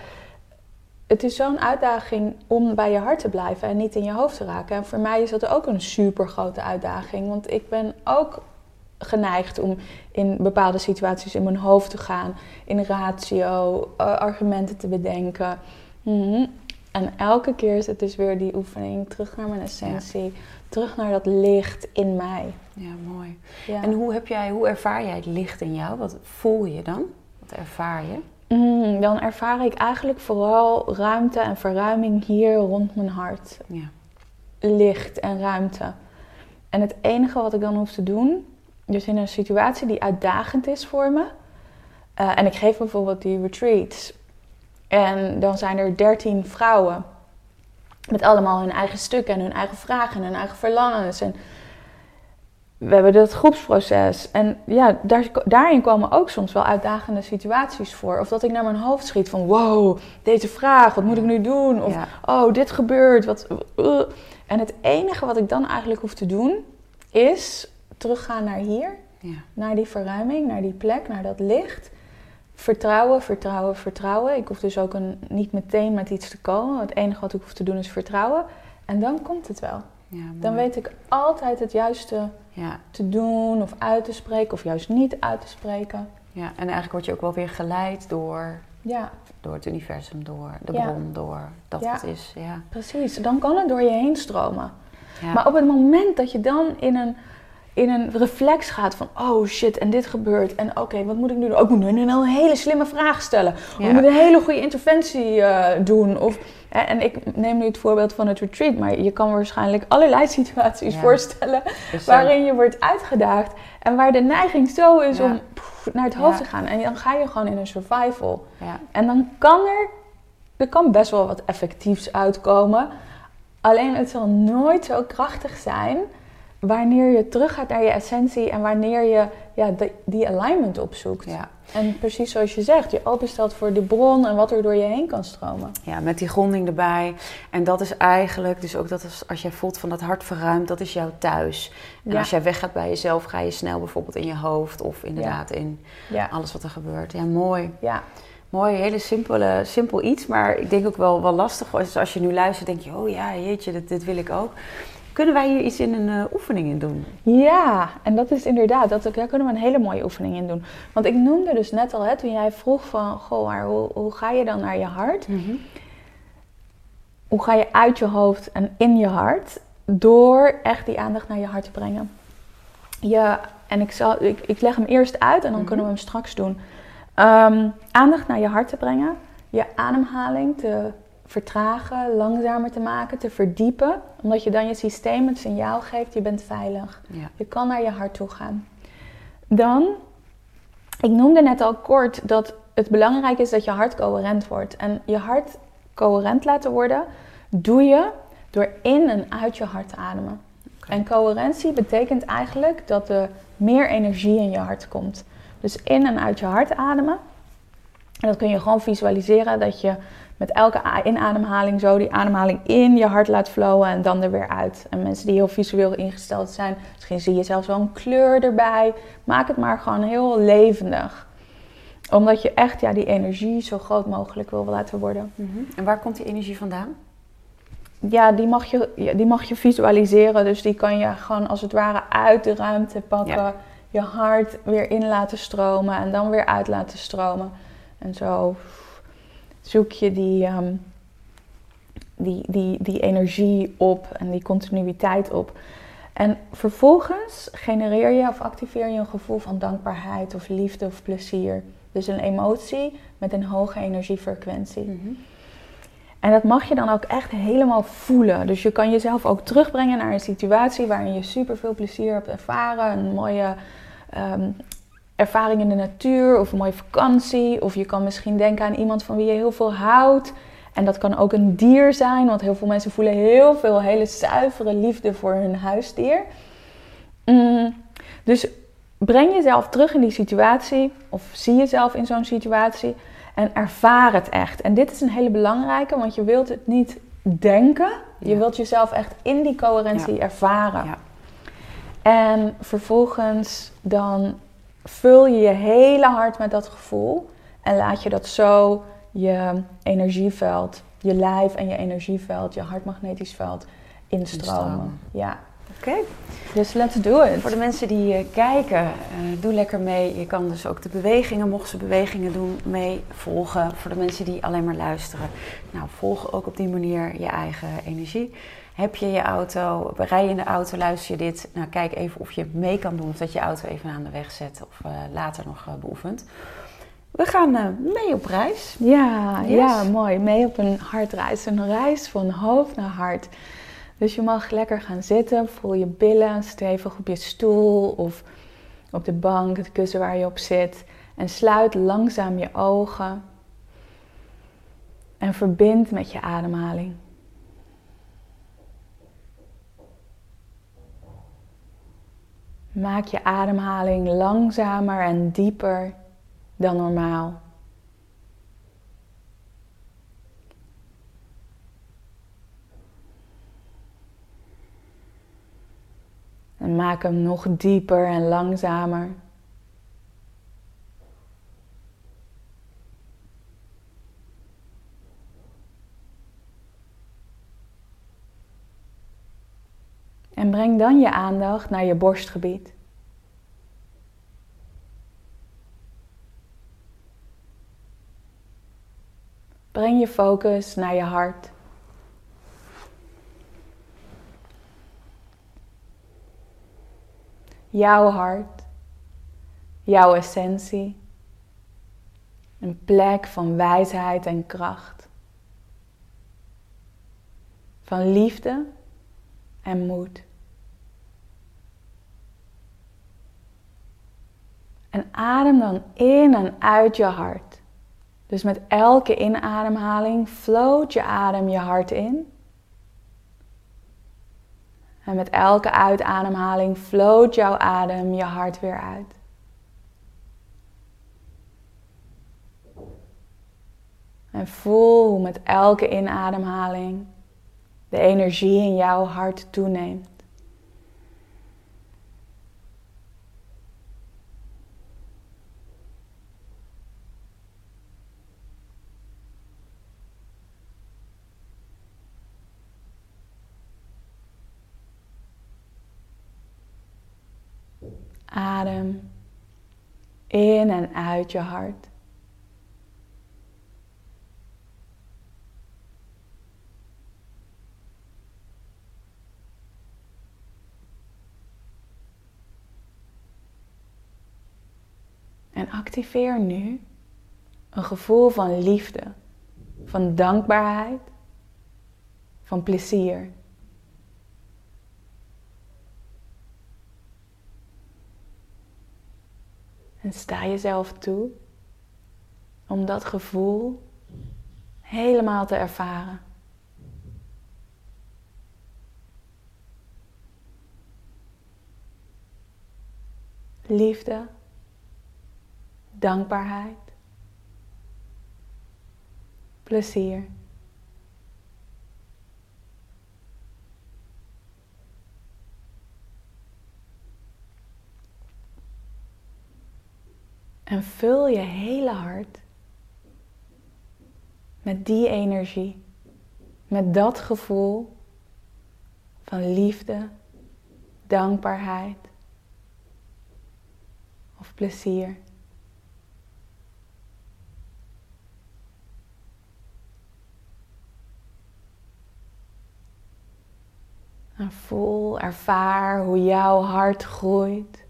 het is zo'n uitdaging om bij je hart te blijven en niet in je hoofd te raken. En voor mij is dat ook een super grote uitdaging. Want ik ben ook geneigd om in bepaalde situaties in mijn hoofd te gaan. In ratio, eh, argumenten te bedenken. Mhm. En elke keer is het dus weer die oefening. Terug naar mijn essentie. Terug naar dat licht in mij. ja, mooi. Ja. En hoe, heb jij, hoe ervaar jij het licht in jou? Wat voel je dan? Wat ervaar je? Mm, dan ervaar ik eigenlijk vooral ruimte en verruiming hier rond mijn hart. Ja. Licht en ruimte. En het enige wat ik dan hoef te doen, dus in een situatie die uitdagend is voor me. eh, en ik geef bijvoorbeeld die retreats. En dan zijn er dertien vrouwen. Met allemaal hun eigen stukken en hun eigen vragen en hun eigen verlangens. En we hebben dat groepsproces. En ja, daar, daarin komen ook soms wel uitdagende situaties voor. Of dat ik naar mijn hoofd schiet van... Wow, deze vraag, wat moet ik nu doen? Of Ja. oh, dit gebeurt. Wat, uh. En het enige wat ik dan eigenlijk hoef te doen... is teruggaan naar hier. Ja. Naar die verruiming, naar die plek, naar dat licht. Vertrouwen, vertrouwen, vertrouwen. Ik hoef dus ook een, niet meteen met iets te komen. Het enige wat ik hoef te doen is vertrouwen. En dan komt het wel. Ja. Dan weet ik altijd het juiste Ja. te doen of uit te spreken of juist niet uit te spreken. ja, en eigenlijk word je ook wel weer geleid door, Ja, door het universum, door de bron, door dat wat is. Ja. precies. Dan kan het door je heen stromen. Maar op het moment dat je dan in een, in een reflex gaat van... oh shit, en dit gebeurt. En oké, wat moet ik nu doen? Oh, ik moet nu een hele slimme vraag stellen. Of Ja. ik moet een hele goede interventie eh, doen. Of, hè, en ik neem nu het voorbeeld van het retreat... maar je kan waarschijnlijk allerlei situaties Ja. voorstellen... Waarin je wordt uitgedaagd en waar de neiging zo is Ja. om naar het hoofd te gaan. En dan ga je gewoon in een survival. Ja. En dan kan er, er kan best wel wat effectiefs uitkomen. Alleen het zal nooit zo krachtig zijn wanneer je teruggaat naar je essentie en wanneer je ja, die, die alignment opzoekt. Ja. En precies zoals je zegt, je openstelt voor de bron en wat er door je heen kan stromen. Ja, met die gronding erbij. En dat is eigenlijk, dus ook dat als, als jij voelt van dat hart verruimt, dat is jouw thuis. En Ja. als jij weggaat bij jezelf, ga je snel bijvoorbeeld in je hoofd of inderdaad in alles wat er gebeurt. Ja, mooi. ja. Mooi, hele simpele, simpel iets, maar ik denk ook wel, wel lastig. Dus als je nu luistert, denk je, oh ja, jeetje, dit, dit wil ik ook. Kunnen wij hier iets in een eh, oefening in doen? Ja, en dat is inderdaad, dat, daar kunnen we een hele mooie oefening in doen. Want ik noemde dus net al, hè, toen jij vroeg van, goh, maar hoe, hoe ga je dan naar je hart? Hoe ga je uit je hoofd en in je hart? Door echt die aandacht naar je hart te brengen. Je, en ik, zal, ik, ik leg hem eerst uit en dan Mhm. kunnen we hem straks doen. Ehm, aandacht naar je hart te brengen. Je ademhaling te vertragen, langzamer te maken, te verdiepen. Omdat je dan je systeem het signaal geeft, je bent veilig. Ja. Je kan naar je hart toe gaan. Dan, ik noemde net al kort dat het belangrijk is dat je hart coherent wordt. En je hart coherent laten worden doe je door in en uit je hart te ademen. En coherentie betekent eigenlijk dat er meer energie in je hart komt. Dus in en uit je hart ademen. En dat kun je gewoon visualiseren dat je met elke inademhaling zo die ademhaling in je hart laat flowen en dan er weer uit. En mensen die heel visueel ingesteld zijn, misschien zie je zelfs wel een kleur erbij. Maak het maar gewoon heel levendig. Omdat je echt ja, die energie zo groot mogelijk wil laten worden. Mhm. En waar komt die energie vandaan? Ja, die mag, je, die mag je visualiseren. Dus die kan je gewoon als het ware uit de ruimte pakken. Ja. Je hart weer in laten stromen en dan weer uit laten stromen. En zo zoek je die, ehm, die, die, die energie op en die continuïteit op. En vervolgens genereer je of activeer je een gevoel van dankbaarheid of liefde of plezier. Dus een emotie met een hoge energiefrequentie. En dat mag je dan ook echt helemaal voelen. Dus je kan jezelf ook terugbrengen naar een situatie waarin je super veel plezier hebt ervaren. Een mooie ehm, ervaring in de natuur of een mooie vakantie. Of je kan misschien denken aan iemand van wie je heel veel houdt. En dat kan ook een dier zijn, want heel veel mensen voelen heel veel hele zuivere liefde voor hun huisdier. Mm, dus breng jezelf terug in die situatie of zie jezelf in zo'n situatie en ervaar het echt. En dit is een hele belangrijke, want je wilt het niet denken. Je Ja. wilt jezelf echt in die coherentie ervaren. Ja. En vervolgens dan vul je je hele hart met dat gevoel en laat je dat zo je energieveld, je lijf en je energieveld, je hartmagnetisch veld instromen. Instromen. Ja. Oké. Dus let's do it. Voor de mensen die eh, kijken, eh, doe lekker mee. Je kan dus ook de bewegingen, mocht ze bewegingen doen, mee volgen. Voor de mensen die alleen maar luisteren. Nou, volg ook op die manier je eigen energie. Heb je je auto, rij je in de auto, luister je dit. Nou, kijk even of je mee kan doen of dat je auto even aan de weg zet of eh, later nog beoefent. We gaan mee op reis. Ja, Yes. ja, mooi. Mee op een hartreis. Een reis van hoofd naar hart. Dus je mag lekker gaan zitten. Voel je billen stevig op je stoel of op de bank, het kussen waar je op zit. En sluit langzaam je ogen. En verbind met je ademhaling. Maak je ademhaling langzamer en dieper dan normaal. En maak hem nog dieper en langzamer. En breng dan je aandacht naar je borstgebied. Breng je focus naar je hart. Jouw hart, jouw essentie. Een plek van wijsheid en kracht. Van liefde en moed. En adem dan in en uit je hart. Dus met elke inademhaling floot je adem je hart in. En met elke uitademhaling floot jouw adem je hart weer uit. En voel hoe met elke inademhaling de energie in jouw hart toeneemt. Adem in en uit je hart. En activeer nu een gevoel van liefde, van dankbaarheid, van plezier. En sta jezelf toe om dat gevoel helemaal te ervaren. Liefde, dankbaarheid, plezier. En vul je hele hart met die energie, met dat gevoel van liefde, dankbaarheid of plezier. En voel, ervaar hoe jouw hart groeit.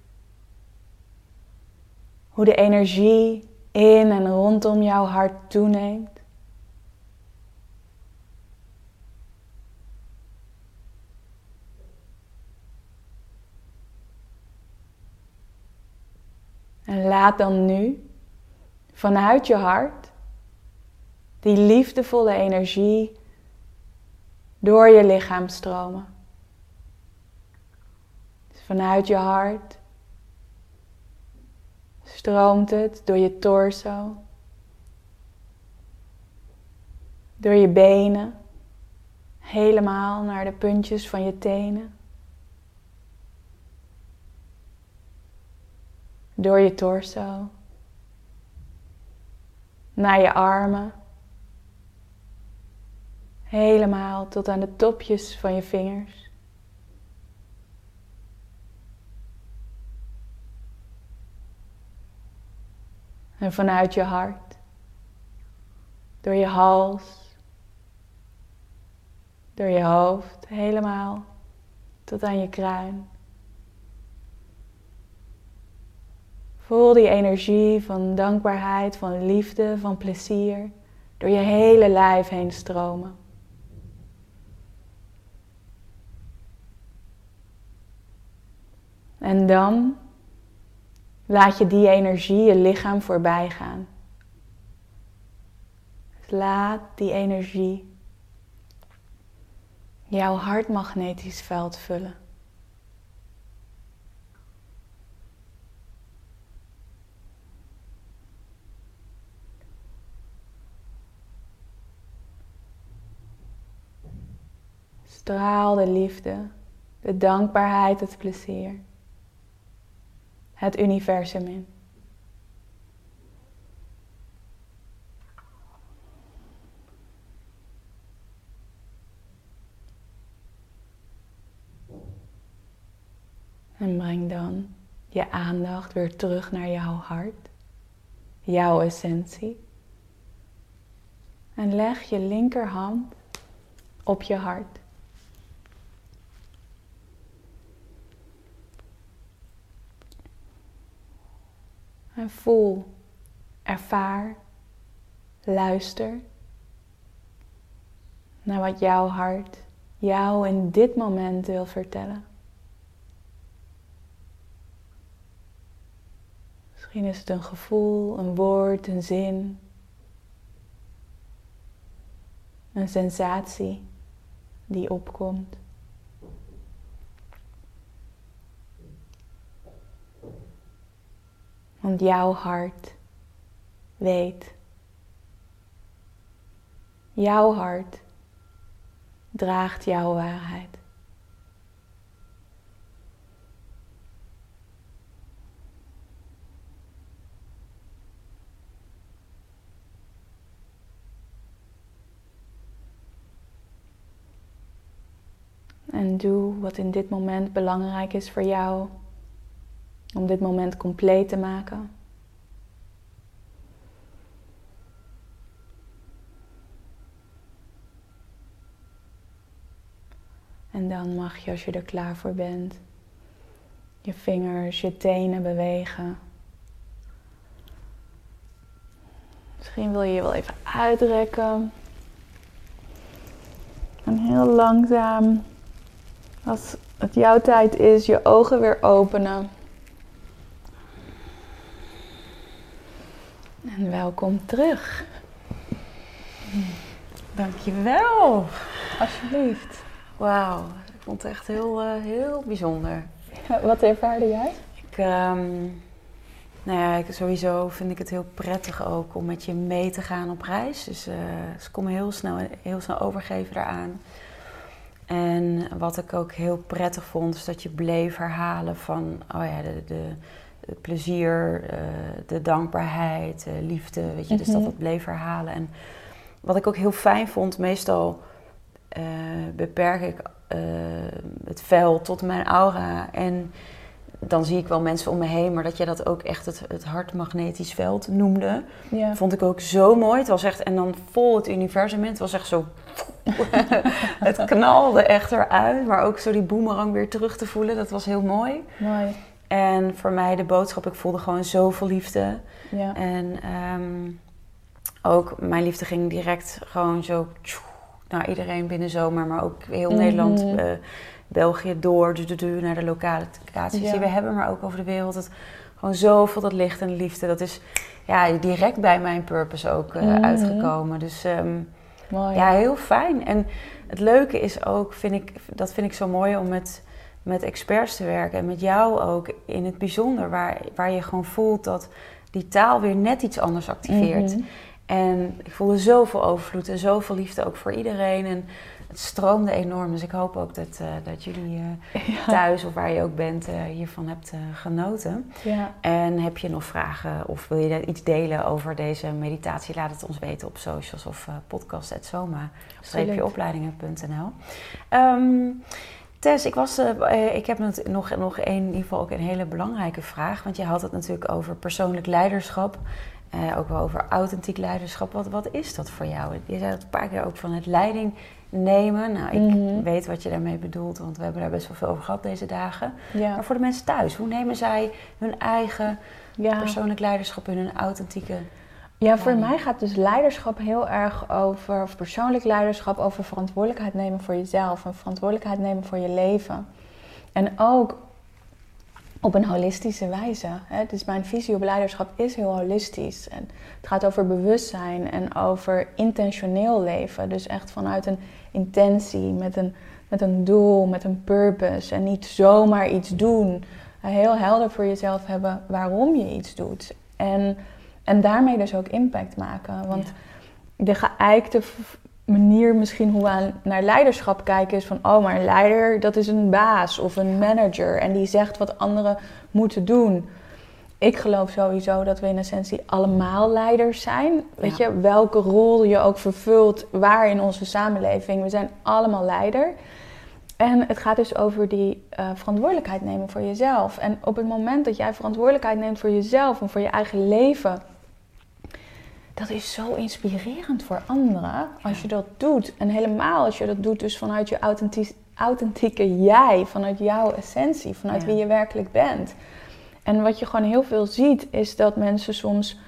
Hoe de energie in en rondom jouw hart toeneemt. En laat dan nu vanuit je hart die liefdevolle energie door je lichaam stromen. Dus vanuit je hart stroomt het door je torso, door je benen, helemaal naar de puntjes van je tenen. Door je torso, naar je armen, helemaal tot aan de topjes van je vingers. En vanuit je hart, door je hals, door je hoofd, helemaal tot aan je kruin. Voel die energie van dankbaarheid, van liefde, van plezier door je hele lijf heen stromen. En dan Laat je die energie je lichaam voorbij gaan. Dus laat die energie jouw hartmagnetisch veld vullen. Straal de liefde, de dankbaarheid, het plezier het universum in. En breng dan je aandacht weer terug naar jouw hart, jouw essentie. En leg je linkerhand op je hart. En voel, ervaar, luister naar wat jouw hart jou in dit moment wil vertellen. Misschien is het een gevoel, een woord, een zin, een sensatie die opkomt. Want jouw hart weet. Jouw hart draagt jouw waarheid. En doe wat in dit moment belangrijk is voor jou om dit moment compleet te maken. En dan mag je, als je er klaar voor bent, je vingers, je tenen bewegen. Misschien wil je je wel even uitrekken. En heel langzaam, als het jouw tijd is, je ogen weer openen. En welkom terug. Dankjewel. Alsjeblieft. Wauw, ik vond het echt heel, uh, heel bijzonder. Wat ervaarde jij? Ik, um, nou ja, ik, sowieso vind ik het heel prettig ook om met je mee te gaan op reis. Dus uh, ze komen heel snel, heel snel overgeven daaraan. En wat ik ook heel prettig vond, is dat je bleef herhalen van, oh ja, de, de, de plezier, uh, de dankbaarheid, de liefde, weet je. Dus dat Mhm. dat bleef herhalen. En wat ik ook heel fijn vond, meestal uh, beperk ik het vel tot mijn aura. En dan zie ik wel mensen om me heen, maar dat jij dat ook echt het, het hartmagnetisch veld noemde, Ja. vond ik ook zo mooi. Het was echt, en dan vol het universum in. Het was echt zo. het knalde echt eruit, maar ook zo die boemerang weer terug te voelen, dat was heel mooi. Mooi. En voor mij de boodschap, ik voelde gewoon zoveel liefde. Ja. En um, ook mijn liefde ging direct gewoon zo naar iedereen binnen zomer, maar ook heel Mhm. Nederland, uh, België door, du, du, du, naar de lokale locaties Ja. die we hebben, maar ook over de wereld. Het, gewoon zoveel dat licht en liefde, dat is ja, direct bij mijn purpose ook uh, Mhm. uitgekomen. Dus um, Mooi. ja, heel fijn. En het leuke is ook, vind ik, dat vind ik zo mooi om met, met experts te werken en met jou ook in het bijzonder, waar, waar je gewoon voelt dat die taal weer net iets anders activeert. Mhm. En ik voelde zoveel overvloed en zoveel liefde ook voor iedereen. En het stroomde enorm. Dus ik hoop ook dat, uh, dat jullie uh, Ja. thuis of waar je ook bent uh, hiervan hebt genoten. Ja. En heb je nog vragen of wil je iets delen over deze meditatie? Laat het ons weten op socials of podcast.soma-opleidingen.nl um, Tess, ik, was, uh, ik heb nog, nog een, in ieder geval ook een hele belangrijke vraag. Want je had het natuurlijk over persoonlijk leiderschap. Uh, ook wel over authentiek leiderschap. Wat, wat is dat voor jou? Je zei het een paar keer ook van het leiding nemen. Nou, ik Mhm. weet wat je daarmee bedoelt, want we hebben daar best wel veel over gehad deze dagen. Ja. Maar voor de mensen thuis, hoe nemen zij hun eigen Ja. persoonlijk leiderschap in hun authentieke... Ja, voor leiding? mij gaat dus leiderschap heel erg over, of persoonlijk leiderschap, over verantwoordelijkheid nemen voor jezelf en verantwoordelijkheid nemen voor je leven. En ook op een holistische wijze. Hè? Dus mijn visie op leiderschap is heel holistisch. En het gaat over bewustzijn en over intentioneel leven. Dus echt vanuit een intentie, met een, met een doel, met een purpose. En niet zomaar iets doen. Heel helder voor jezelf hebben waarom je iets doet. En, en daarmee dus ook impact maken. Want Ja. de geëikte manier misschien hoe we aan- naar leiderschap kijken is van... oh, maar een leider, dat is een baas of een manager... en die zegt wat anderen moeten doen. Ik geloof sowieso dat we in essentie allemaal leiders zijn. Weet Ja. je, welke rol je ook vervult, waar in onze samenleving. We zijn allemaal leider. En het gaat dus over die eh, verantwoordelijkheid nemen voor jezelf. En op het moment dat jij verantwoordelijkheid neemt voor jezelf en voor je eigen leven, dat is zo inspirerend voor anderen als je dat doet. En helemaal als je dat doet dus vanuit je authentiek, authentieke jij, vanuit jouw essentie, vanuit Ja. wie je werkelijk bent. En wat je gewoon heel veel ziet, is dat mensen soms,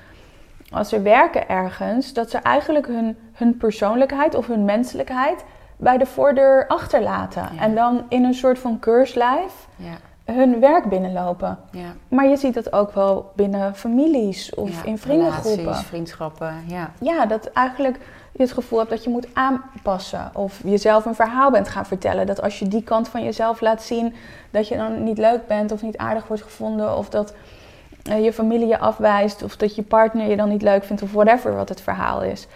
als ze werken ergens, dat ze eigenlijk hun, hun persoonlijkheid of hun menselijkheid bij de voordeur achterlaten. Ja. En dan in een soort van keurslijf Ja, hun werk binnenlopen. ja. Maar je ziet dat ook wel binnen families of ja. in vriendengroepen. Relaties, vriendschappen, ja. Ja, dat eigenlijk je het gevoel hebt dat je moet aanpassen. Of jezelf een verhaal bent gaan vertellen. Dat als je die kant van jezelf laat zien, dat je dan niet leuk bent of niet aardig wordt gevonden. Of dat eh, je familie je afwijst. Of dat je partner je dan niet leuk vindt. Of whatever wat het verhaal is.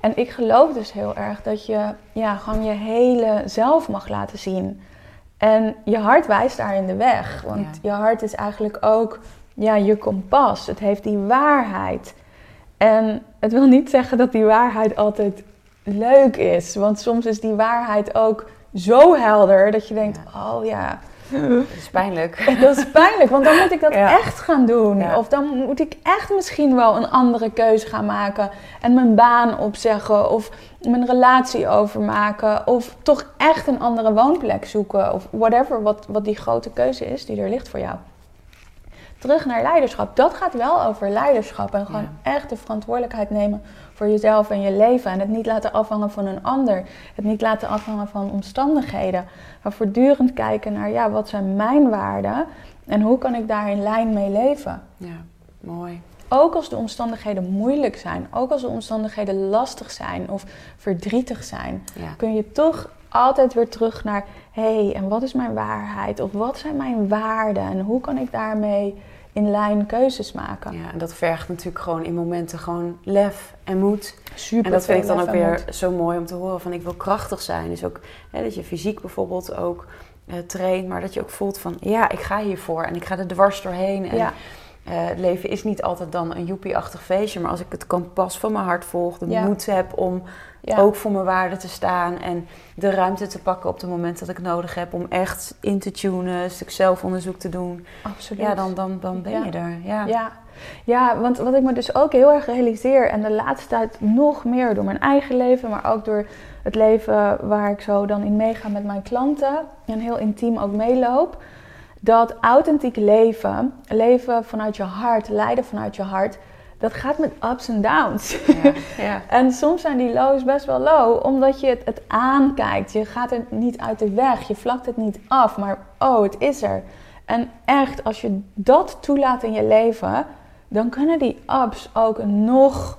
En ik geloof dus heel erg dat je ja, gewoon je hele zelf mag laten zien. En je hart wijst daar in de weg. Want je hart is eigenlijk ook ja, je kompas. Het heeft die waarheid. En het wil niet zeggen dat die waarheid altijd leuk is. Want soms is die waarheid ook zo helder dat je denkt: oh ja. Dat is pijnlijk. Dat is pijnlijk, want dan moet ik dat echt gaan doen. Of dan moet ik echt misschien wel een andere keuze gaan maken. En mijn baan opzeggen. Of mijn relatie overmaken. Of toch echt een andere woonplek zoeken. Of whatever wat, wat die grote keuze is die er ligt voor jou terug naar leiderschap. Dat gaat wel over leiderschap. En gewoon echt de verantwoordelijkheid nemen voor jezelf en je leven. En het niet laten afhangen van een ander. Het niet laten afhangen van omstandigheden. Maar voortdurend kijken naar, ja, wat zijn mijn waarden? En hoe kan ik daar in lijn mee leven? Ja, mooi. Ook als de omstandigheden moeilijk zijn, ook als de omstandigheden lastig zijn of verdrietig zijn, kun je toch altijd weer terug naar: hé, hey, en wat is mijn waarheid? Of wat zijn mijn waarden? En hoe kan ik daarmee in lijn keuzes maken. Ja, en dat vergt natuurlijk gewoon in momenten gewoon lef en moed. Super. En dat vind ik dan ook weer zo mooi om te horen van ik wil krachtig zijn. Dus ook hè, dat je fysiek bijvoorbeeld ook uh, traint, maar dat je ook voelt van ja, ik ga hiervoor en ik ga er dwars doorheen. En, ja. Uh, het leven is niet altijd dan een joepie-achtig feestje, maar als ik het kompas van mijn hart volg, de moed heb om ook voor mijn waarde te staan en de ruimte te pakken op het moment dat ik nodig heb om echt in te tunen, een stuk zelfonderzoek te doen. Absoluut. Ja, dan, dan, dan ben je er. Ja. ja. Ja, want wat ik me dus ook heel erg realiseer en de laatste tijd nog meer door mijn eigen leven, maar ook door het leven waar ik zo dan in meega met mijn klanten en heel intiem ook meeloop dat authentiek leven, leven vanuit je hart, leiden vanuit je hart, dat gaat met ups en downs. Ja, ja. en soms zijn die lows best wel low, omdat je het, het aankijkt. Je gaat er niet uit de weg, je vlakt het niet af, maar oh, het is er. En echt, als je dat toelaat in je leven, dan kunnen die ups ook nog,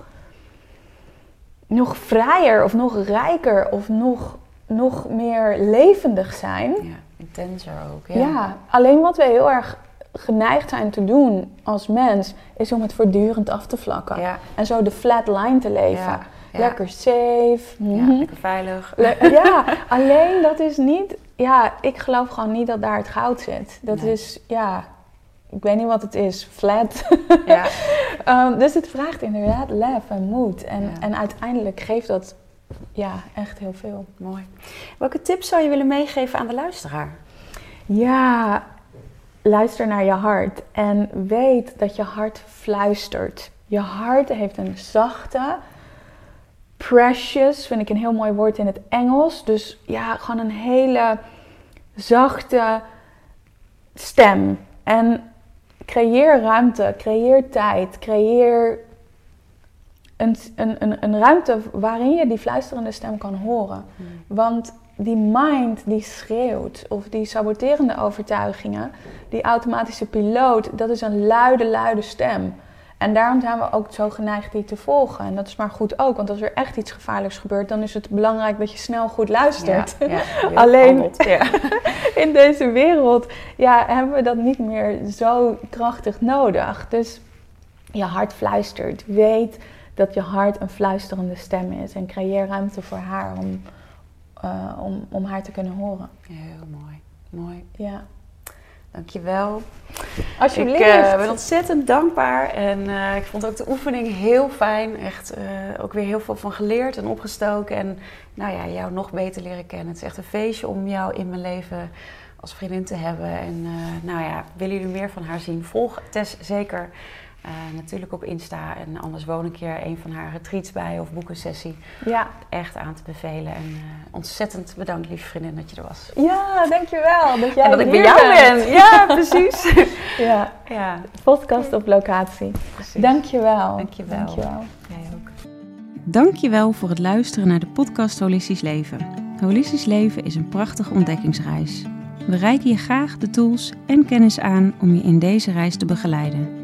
nog vrijer of nog rijker of nog, nog meer levendig zijn. Ja intenser ook. Ja. ja, alleen wat we heel erg geneigd zijn te doen als mens, is om het voortdurend af te vlakken. Ja. En zo de flat line te leven. Lekker safe. Mhm. lekker veilig. ja, alleen dat is niet... Ja, ik geloof gewoon niet dat daar het goud zit. Dat is, ja... Ik weet niet wat het is. Flat. Ja. um, dus het vraagt inderdaad lef en moed. En, en uiteindelijk geeft dat ja, echt heel veel. Mooi. Welke tips zou je willen meegeven aan de luisteraar? Ja, luister naar je hart en weet dat je hart fluistert. Je hart heeft een zachte, precious, vind ik een heel mooi woord in het Engels. Dus ja, gewoon een hele zachte stem. En creëer ruimte, creëer tijd, creëer een, een, een, ruimte waarin je die fluisterende stem kan horen. Hmm. Want die mind die schreeuwt, of die saboterende overtuigingen, die automatische piloot, dat is een luide, luide stem. En daarom zijn we ook zo geneigd die te volgen. En dat is maar goed ook, want als er echt iets gevaarlijks gebeurt, dan is het belangrijk dat je snel goed luistert. Ja, Alleen ja. in deze wereld ja, hebben we dat niet meer zo krachtig nodig. Dus je hart fluistert. Weet dat je hart een fluisterende stem is. En creëer ruimte voor haar om, uh, om, om haar te kunnen horen. Heel mooi. Mooi. Ja. Dankjewel. Alsjeblieft. Ik uh, ben ontzettend dankbaar en uh, ik vond ook de oefening heel fijn. Echt ook weer heel veel van geleerd en opgestoken. En nou ja, jou nog beter leren kennen. Het is echt een feestje om jou in mijn leven als vriendin te hebben. En nou ja, willen jullie meer van haar zien? Volg Tess zeker uh, natuurlijk op Insta en anders woon een keer een van haar retreats bij of boek een sessie. Ja. Echt aan te bevelen. En uh, ontzettend bedankt, lieve vriendin, dat je er was. Ja, dankjewel. Dat jij en dat ik bij jou ben. Ja, precies. ja. ja. Podcast op locatie. Precies. Dankjewel. Dankjewel. Dankjewel. Jij ook. Dankjewel voor het luisteren naar de podcast Holistisch Leven. Holistisch Leven is een prachtige ontdekkingsreis. We reiken je graag de tools en kennis aan om je in deze reis te begeleiden.